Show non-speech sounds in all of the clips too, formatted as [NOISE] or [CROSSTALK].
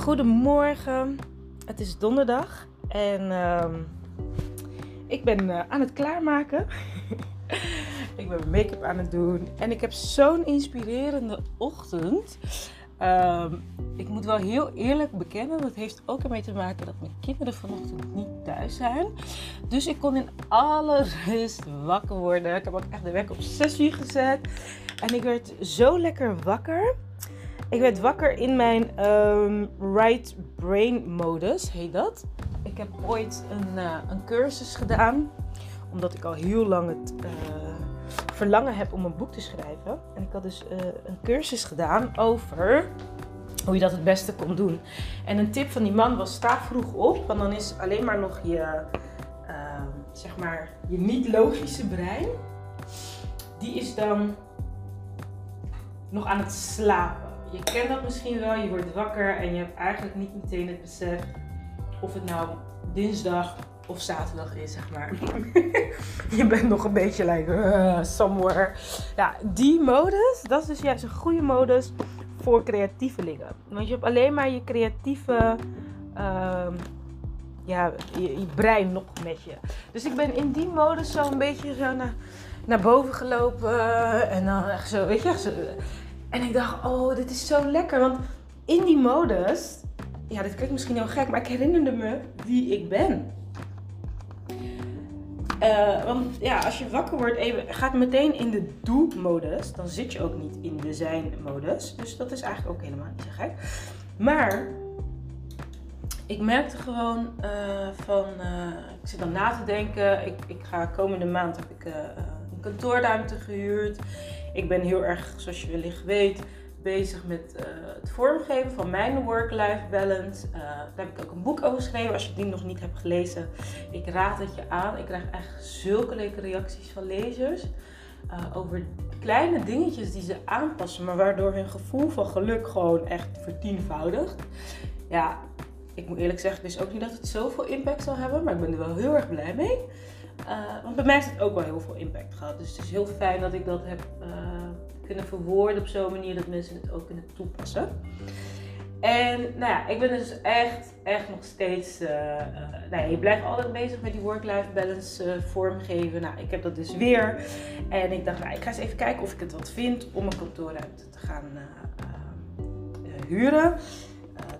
Goedemorgen, het is donderdag en ehm, ik ben eh, aan het klaarmaken. [LAUGHS] ik ben make-up aan het doen en ik heb zo'n inspirerende ochtend. Ehm, ik moet wel heel eerlijk bekennen, dat heeft ook ermee te maken dat mijn kinderen vanochtend niet thuis zijn. Dus ik kon in alle [LAUGHS] rust wakker worden. Ik heb ook echt de wekker op 6 uur gezet. En ik werd zo lekker wakker. Ik werd wakker in mijn um, right brain modus, heet dat. Ik heb ooit een, uh, een cursus gedaan, omdat ik al heel lang het uh, verlangen heb om een boek te schrijven. En ik had dus uh, een cursus gedaan over hoe je dat het beste kon doen. En een tip van die man was: sta vroeg op, want dan is alleen maar nog je, zeg maar, je niet-logische brein. Die is dan nog aan het slapen je kent dat misschien wel. Je wordt wakker en je hebt eigenlijk niet meteen het besef of het nou dinsdag of zaterdag is, zeg maar. [LAUGHS] je bent nog een beetje like uh, somewhere. Ja, die modus, dat is dus juist een goede modus voor creatievelingen. Want je hebt alleen maar je creatieve uh, ja, je, je, brein nog met je. Dus ik ben in die modus zo een beetje zo naar, naar boven gelopen. En dan echt zo, weet je, zo, en ik dacht, oh, dit is zo lekker. Want in die modus, ja, dit klinkt misschien heel gek, maar ik herinnerde me wie ik ben. Uh, want ja, als je wakker wordt, even, gaat meteen in de doe-modus. Dan zit je ook niet in de zijn-modus. Dus dat is eigenlijk ook helemaal niet zo gek. Maar ik merkte gewoon uh, van, uh, ik zit dan na te denken. Ik, ik ga komende maand heb ik een kantoorruimte gehuurd. Ik ben heel erg, zoals je wellicht weet, bezig met uh, het vormgeven van mijn work-life balance. Uh, daar heb ik ook een boek over geschreven. Als je die nog niet hebt gelezen, ik raad het je aan. Ik krijg echt zulke leuke reacties van lezers. Uh, over kleine dingetjes die ze aanpassen, maar waardoor hun gevoel van geluk gewoon echt vertienvoudigt. Ja, ik moet eerlijk zeggen, ik wist ook niet dat het zoveel impact zal hebben, maar ik ben er wel heel erg blij mee. Uh, want bij mij heeft het ook wel heel veel impact gehad. Dus het is heel fijn dat ik dat heb uh, kunnen verwoorden op zo'n manier dat mensen het ook kunnen toepassen. En nou ja, ik ben dus echt, echt nog steeds. Uh, nou je blijft altijd bezig met die work-life balance vormgeven. Nou, ik heb dat dus weer. En ik dacht, nou, ik ga eens even kijken of ik het wat vind om een kantoorruimte te gaan huren.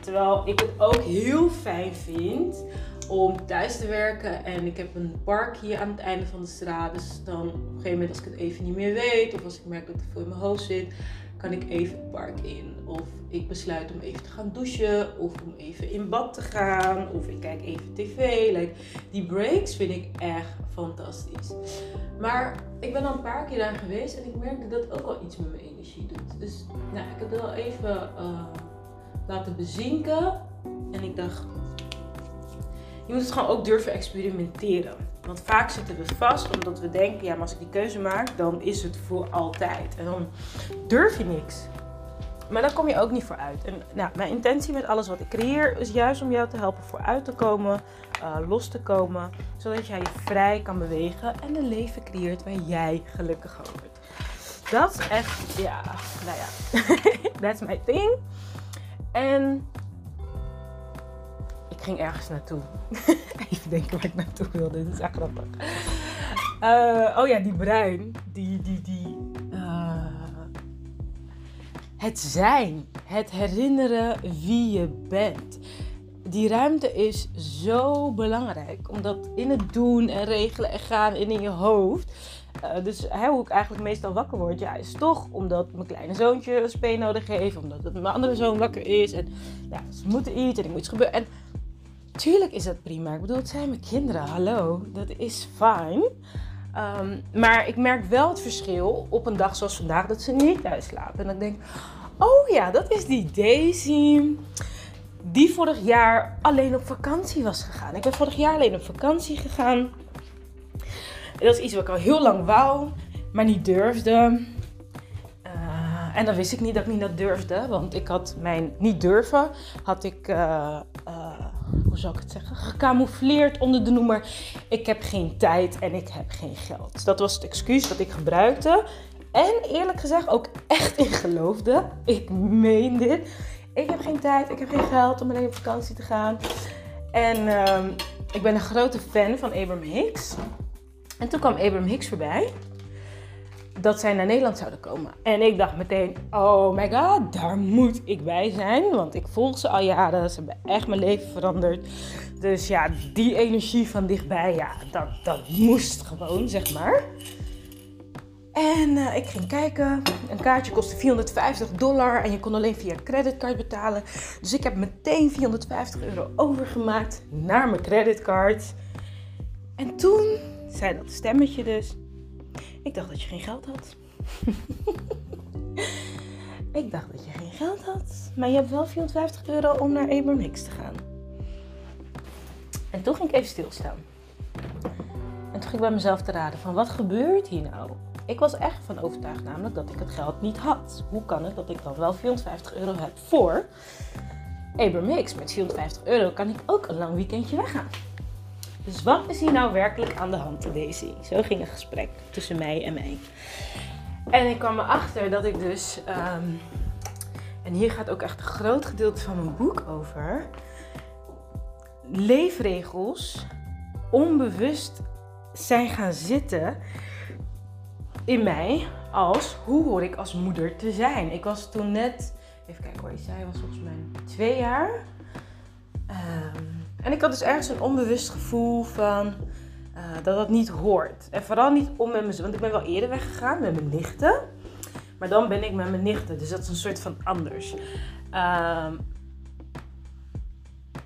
terwijl ik het ook heel fijn vind om thuis te werken. En ik heb een park hier aan het einde van de straat. Dus dan op een gegeven moment als ik het even niet meer weet. Of als ik merk dat er veel in mijn hoofd zit. Kan ik even het park in. Of ik besluit om even te gaan douchen. Of om even in bad te gaan. Of ik kijk even tv. Die breaks vind ik echt fantastisch. Maar ik ben al een paar keer daar geweest. En ik merkte dat ook wel iets met mijn energie doet. Dus nou, ik heb het wel even uh, laten bezinken. En ik dacht, je moet het gewoon ook durven experimenteren. Want vaak zitten we vast omdat we denken, ja, maar als ik die keuze maak, dan is het voor altijd. En dan durf je niks. Maar daar kom je ook niet voor uit. En nou, mijn intentie met alles wat ik creëer is juist om jou te helpen vooruit te komen, uh, los te komen, zodat jij je vrij kan bewegen en een leven creëert waar jij gelukkig van wordt. Dat is echt, ja, nou ja, [LAUGHS] that's my thing. En ging ergens naartoe. [LAUGHS] Even denken waar ik naartoe wilde. Dit is echt grappig. Uh, oh ja, die brein. Die, die, die. Uh, het zijn. Het herinneren wie je bent. Die ruimte is zo belangrijk. Omdat in het doen en regelen en gaan en in je hoofd. Uh, dus hè, hoe ik eigenlijk meestal wakker word, ja, is toch omdat mijn kleine zoontje een speen nodig heeft. Omdat mijn andere zoon wakker is. En ja, ze moeten iets en ik moet iets gebeuren. En Tuurlijk is dat prima. Ik bedoel, het zijn mijn kinderen. Hallo, dat is fijn. Um, maar ik merk wel het verschil op een dag zoals vandaag dat ze niet thuis slapen. En dan denk ik, oh ja, dat is die Daisy die vorig jaar alleen op vakantie was gegaan. Ik ben vorig jaar alleen op vakantie gegaan. Dat is iets wat ik al heel lang wou, maar niet durfde. Uh, en dan wist ik niet dat ik niet dat durfde, want ik had mijn niet durven, had ik uh, hoe zou ik het zeggen, gecamoufleerd onder de noemer ik heb geen tijd en ik heb geen geld. Dat was het excuus dat ik gebruikte. En eerlijk gezegd ook echt in geloofde. Ik meen dit. ik heb geen tijd, ik heb geen geld om alleen op vakantie te gaan. En ehm, ik ben een grote fan van Abraham Hicks. En toen kwam Abraham Hicks voorbij. Dat zij naar Nederland zouden komen. En ik dacht meteen, oh my god, daar moet ik bij zijn. Want ik volg ze al jaren. Ze hebben echt mijn leven veranderd. Dus ja, die energie van dichtbij, ja, dat, dat moest gewoon, zeg maar. En uh, ik ging kijken. Een kaartje kostte 450 dollar en je kon alleen via creditcard betalen. Dus ik heb meteen 450 euro overgemaakt naar mijn creditcard. En toen zei dat stemmetje dus. Ik dacht dat je geen geld had. [LAUGHS] ik dacht dat je geen geld had. Maar je hebt wel 450 euro om naar Hicks te gaan. En toen ging ik even stilstaan. En toen ging ik bij mezelf te raden van wat gebeurt hier nou? Ik was echt van overtuigd namelijk dat ik het geld niet had. Hoe kan het dat ik dan wel 450 euro heb voor Hicks? Met 450 euro kan ik ook een lang weekendje weggaan. Dus wat is hier nou werkelijk aan de hand, Daisy? Zo ging een gesprek tussen mij en mij. En ik kwam erachter dat ik dus, ehm, en hier gaat ook echt een groot gedeelte van mijn boek over, leefregels onbewust zijn gaan zitten in mij als hoe hoor ik als moeder te zijn. Ik was toen net, even kijken hoor, zij was volgens mij twee jaar. Ehm, en ik had dus ergens een onbewust gevoel van uh, dat dat niet hoort. En vooral niet om met mijn want ik ben wel eerder weggegaan met mijn nichten. Maar dan ben ik met mijn nichten, dus dat is een soort van anders. Ehm,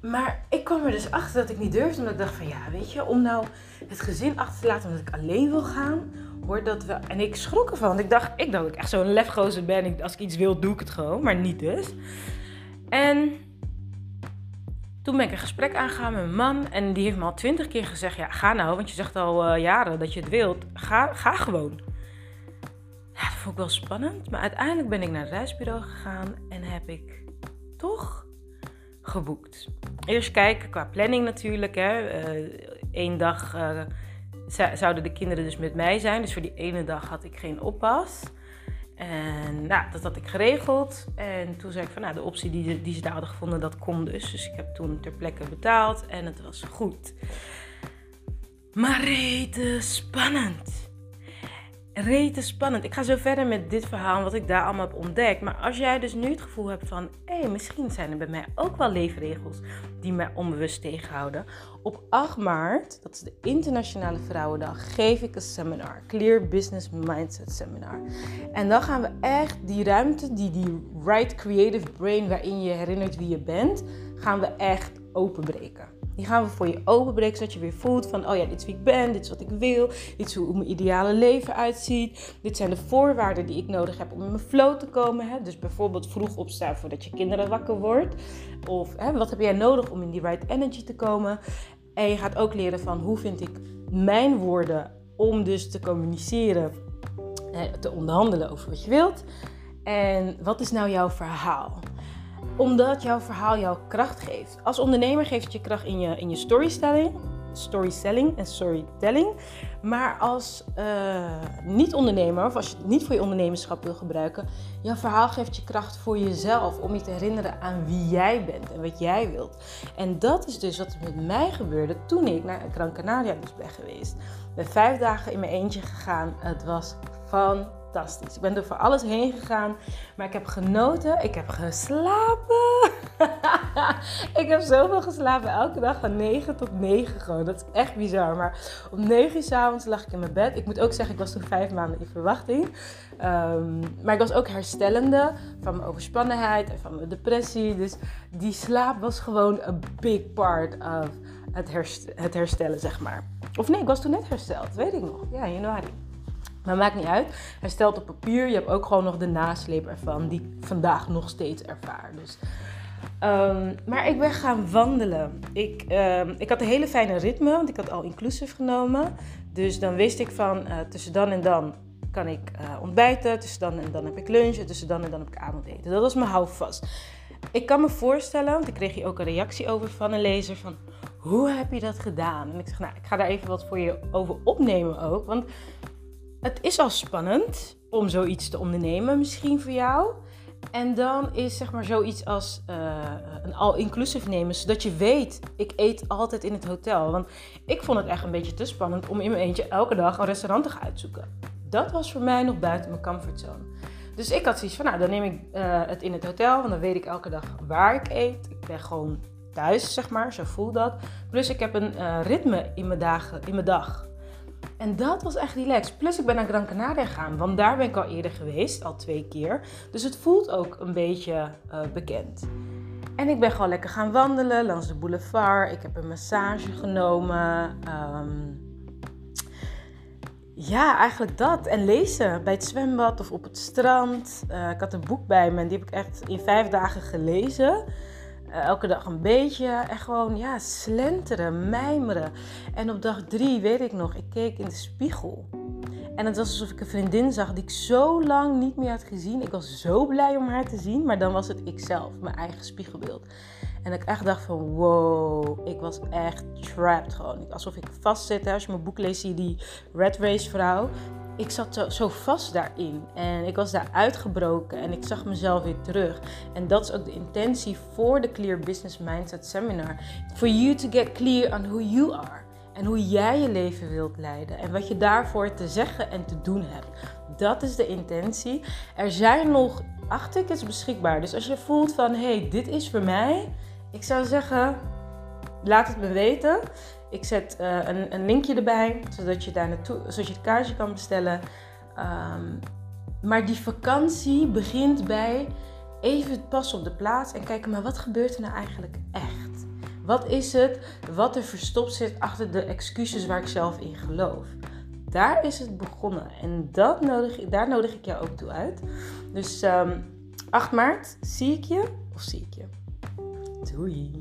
maar ik kwam er dus achter dat ik niet durfde, omdat ik dacht van ja, weet je, om nou het gezin achter te laten omdat ik alleen wil gaan, hoort dat wel. En ik schrok ervan, want ik dacht, ik dacht dat ik echt zo'n lefgozer ben. Als ik iets wil, doe ik het gewoon, maar niet dus. En toen ben ik een gesprek aangegaan met mijn man. En die heeft me al twintig keer gezegd: Ja, ga nou, want je zegt al uh, jaren dat je het wilt. Ga, ga gewoon. Ja, dat vond ik wel spannend. Maar uiteindelijk ben ik naar het reisbureau gegaan en heb ik toch geboekt. Eerst kijken qua planning natuurlijk. Hè. Eén dag uh, zouden de kinderen dus met mij zijn. Dus voor die ene dag had ik geen oppas. En nou, dat had ik geregeld. En toen zei ik van, nou, de optie die, die ze daar hadden gevonden, dat kon dus. Dus ik heb toen ter plekke betaald en het was goed. Maar rete spannend rete spannend. Ik ga zo verder met dit verhaal, wat ik daar allemaal heb ontdekt. Maar als jij dus nu het gevoel hebt van, hé, misschien zijn er bij mij ook wel leefregels die mij onbewust tegenhouden. Op 8 maart, dat is de Internationale Vrouwendag, geef ik een seminar, Clear Business Mindset Seminar. En dan gaan we echt die ruimte, die, die right creative brain waarin je herinnert wie je bent, gaan we echt openbreken. Die gaan we voor je openbreken, zodat je weer voelt van, oh ja, dit is wie ik ben, dit is wat ik wil, dit is hoe mijn ideale leven uitziet. Dit zijn de voorwaarden die ik nodig heb om in mijn flow te komen. Hè? Dus bijvoorbeeld vroeg opstaan voordat je kinderen wakker wordt. Of hè, wat heb jij nodig om in die right energy te komen. En je gaat ook leren van hoe vind ik mijn woorden om dus te communiceren, te onderhandelen over wat je wilt. En wat is nou jouw verhaal? Omdat jouw verhaal jouw kracht geeft. Als ondernemer geeft het je kracht in je, in je storytelling, storytelling en storytelling. Maar als uh, niet-ondernemer, of als je het niet voor je ondernemerschap wil gebruiken, jouw verhaal geeft je kracht voor jezelf. Om je te herinneren aan wie jij bent en wat jij wilt. En dat is dus wat met mij gebeurde toen ik naar Gran Canaria dus ben geweest. Ik ben vijf dagen in mijn eentje gegaan. Het was van fantastisch. Ik ben er voor alles heen gegaan, maar ik heb genoten. Ik heb geslapen. [LAUGHS] ik heb zoveel geslapen, elke dag van 9 tot 9 gewoon. Dat is echt bizar. Maar om 9 uur s avonds lag ik in mijn bed. Ik moet ook zeggen, ik was toen vijf maanden in verwachting. Um, maar ik was ook herstellende van mijn overspannenheid en van mijn depressie. Dus die slaap was gewoon een big part of het, het herstellen, zeg maar. Of nee, ik was toen net hersteld, weet ik nog. Ja, januari. Maar maakt niet uit. Hij stelt op papier. Je hebt ook gewoon nog de nasleep ervan, die ik vandaag nog steeds ervaar. Dus, um, maar ik ben gaan wandelen. Ik, um, ik had een hele fijne ritme, want ik had al inclusief genomen. Dus dan wist ik van uh, tussen dan en dan kan ik uh, ontbijten. Tussen dan en dan heb ik lunch. En tussen dan en dan heb ik avondeten. Dat was mijn houvast. Ik kan me voorstellen, want ik kreeg hier ook een reactie over van een lezer van hoe heb je dat gedaan? En ik zeg, nou, ik ga daar even wat voor je over opnemen ook. Want het is al spannend om zoiets te ondernemen, misschien voor jou. En dan is zeg maar zoiets als uh, een all-inclusive nemen, zodat je weet, ik eet altijd in het hotel. Want ik vond het echt een beetje te spannend om in mijn eentje elke dag een restaurant te gaan uitzoeken. Dat was voor mij nog buiten mijn comfortzone. Dus ik had zoiets van, nou dan neem ik uh, het in het hotel, want dan weet ik elke dag waar ik eet. Ik ben gewoon thuis, zeg maar, zo voel dat. Plus ik heb een uh, ritme in mijn, dagen, in mijn dag. En dat was echt relaxed. Plus ik ben naar Gran Canaria gegaan, want daar ben ik al eerder geweest, al twee keer. Dus het voelt ook een beetje uh, bekend. En ik ben gewoon lekker gaan wandelen langs de boulevard. Ik heb een massage genomen. Um, ja, eigenlijk dat. En lezen bij het zwembad of op het strand. Uh, ik had een boek bij me en die heb ik echt in vijf dagen gelezen. Uh, elke dag een beetje. En gewoon, ja, slenteren, mijmeren. En op dag drie, weet ik nog, ik keek in de spiegel. En het was alsof ik een vriendin zag die ik zo lang niet meer had gezien. Ik was zo blij om haar te zien, maar dan was het ikzelf, mijn eigen spiegelbeeld. En ik echt dacht van wow, ik was echt trapped gewoon. Alsof ik vastzit. Als je mijn boek leest, zie je die Red Race vrouw. Ik zat zo, vast daarin. En ik was daar uitgebroken en ik zag mezelf weer terug. En dat is ook de intentie voor de Clear Business Mindset Seminar. For you to get clear on who you are. En hoe jij je leven wilt leiden. En wat je daarvoor te zeggen en te doen hebt. Dat is de intentie. Er zijn nog acht tickets beschikbaar. Dus als je voelt van, hé, hey, dit is voor mij ik zou zeggen, laat het me weten. Ik zet uh, een, een, linkje erbij, zodat je daar naartoe, zodat je het kaartje kan bestellen. Um, maar die vakantie begint bij even pas op de plaats en kijken, maar wat gebeurt er nou eigenlijk echt? Wat is het wat er verstopt zit achter de excuses waar ik zelf in geloof? Daar is het begonnen en dat nodig, daar nodig ik jou ook toe uit. Dus um, 8 maart zie ik je of zie ik je. Doei!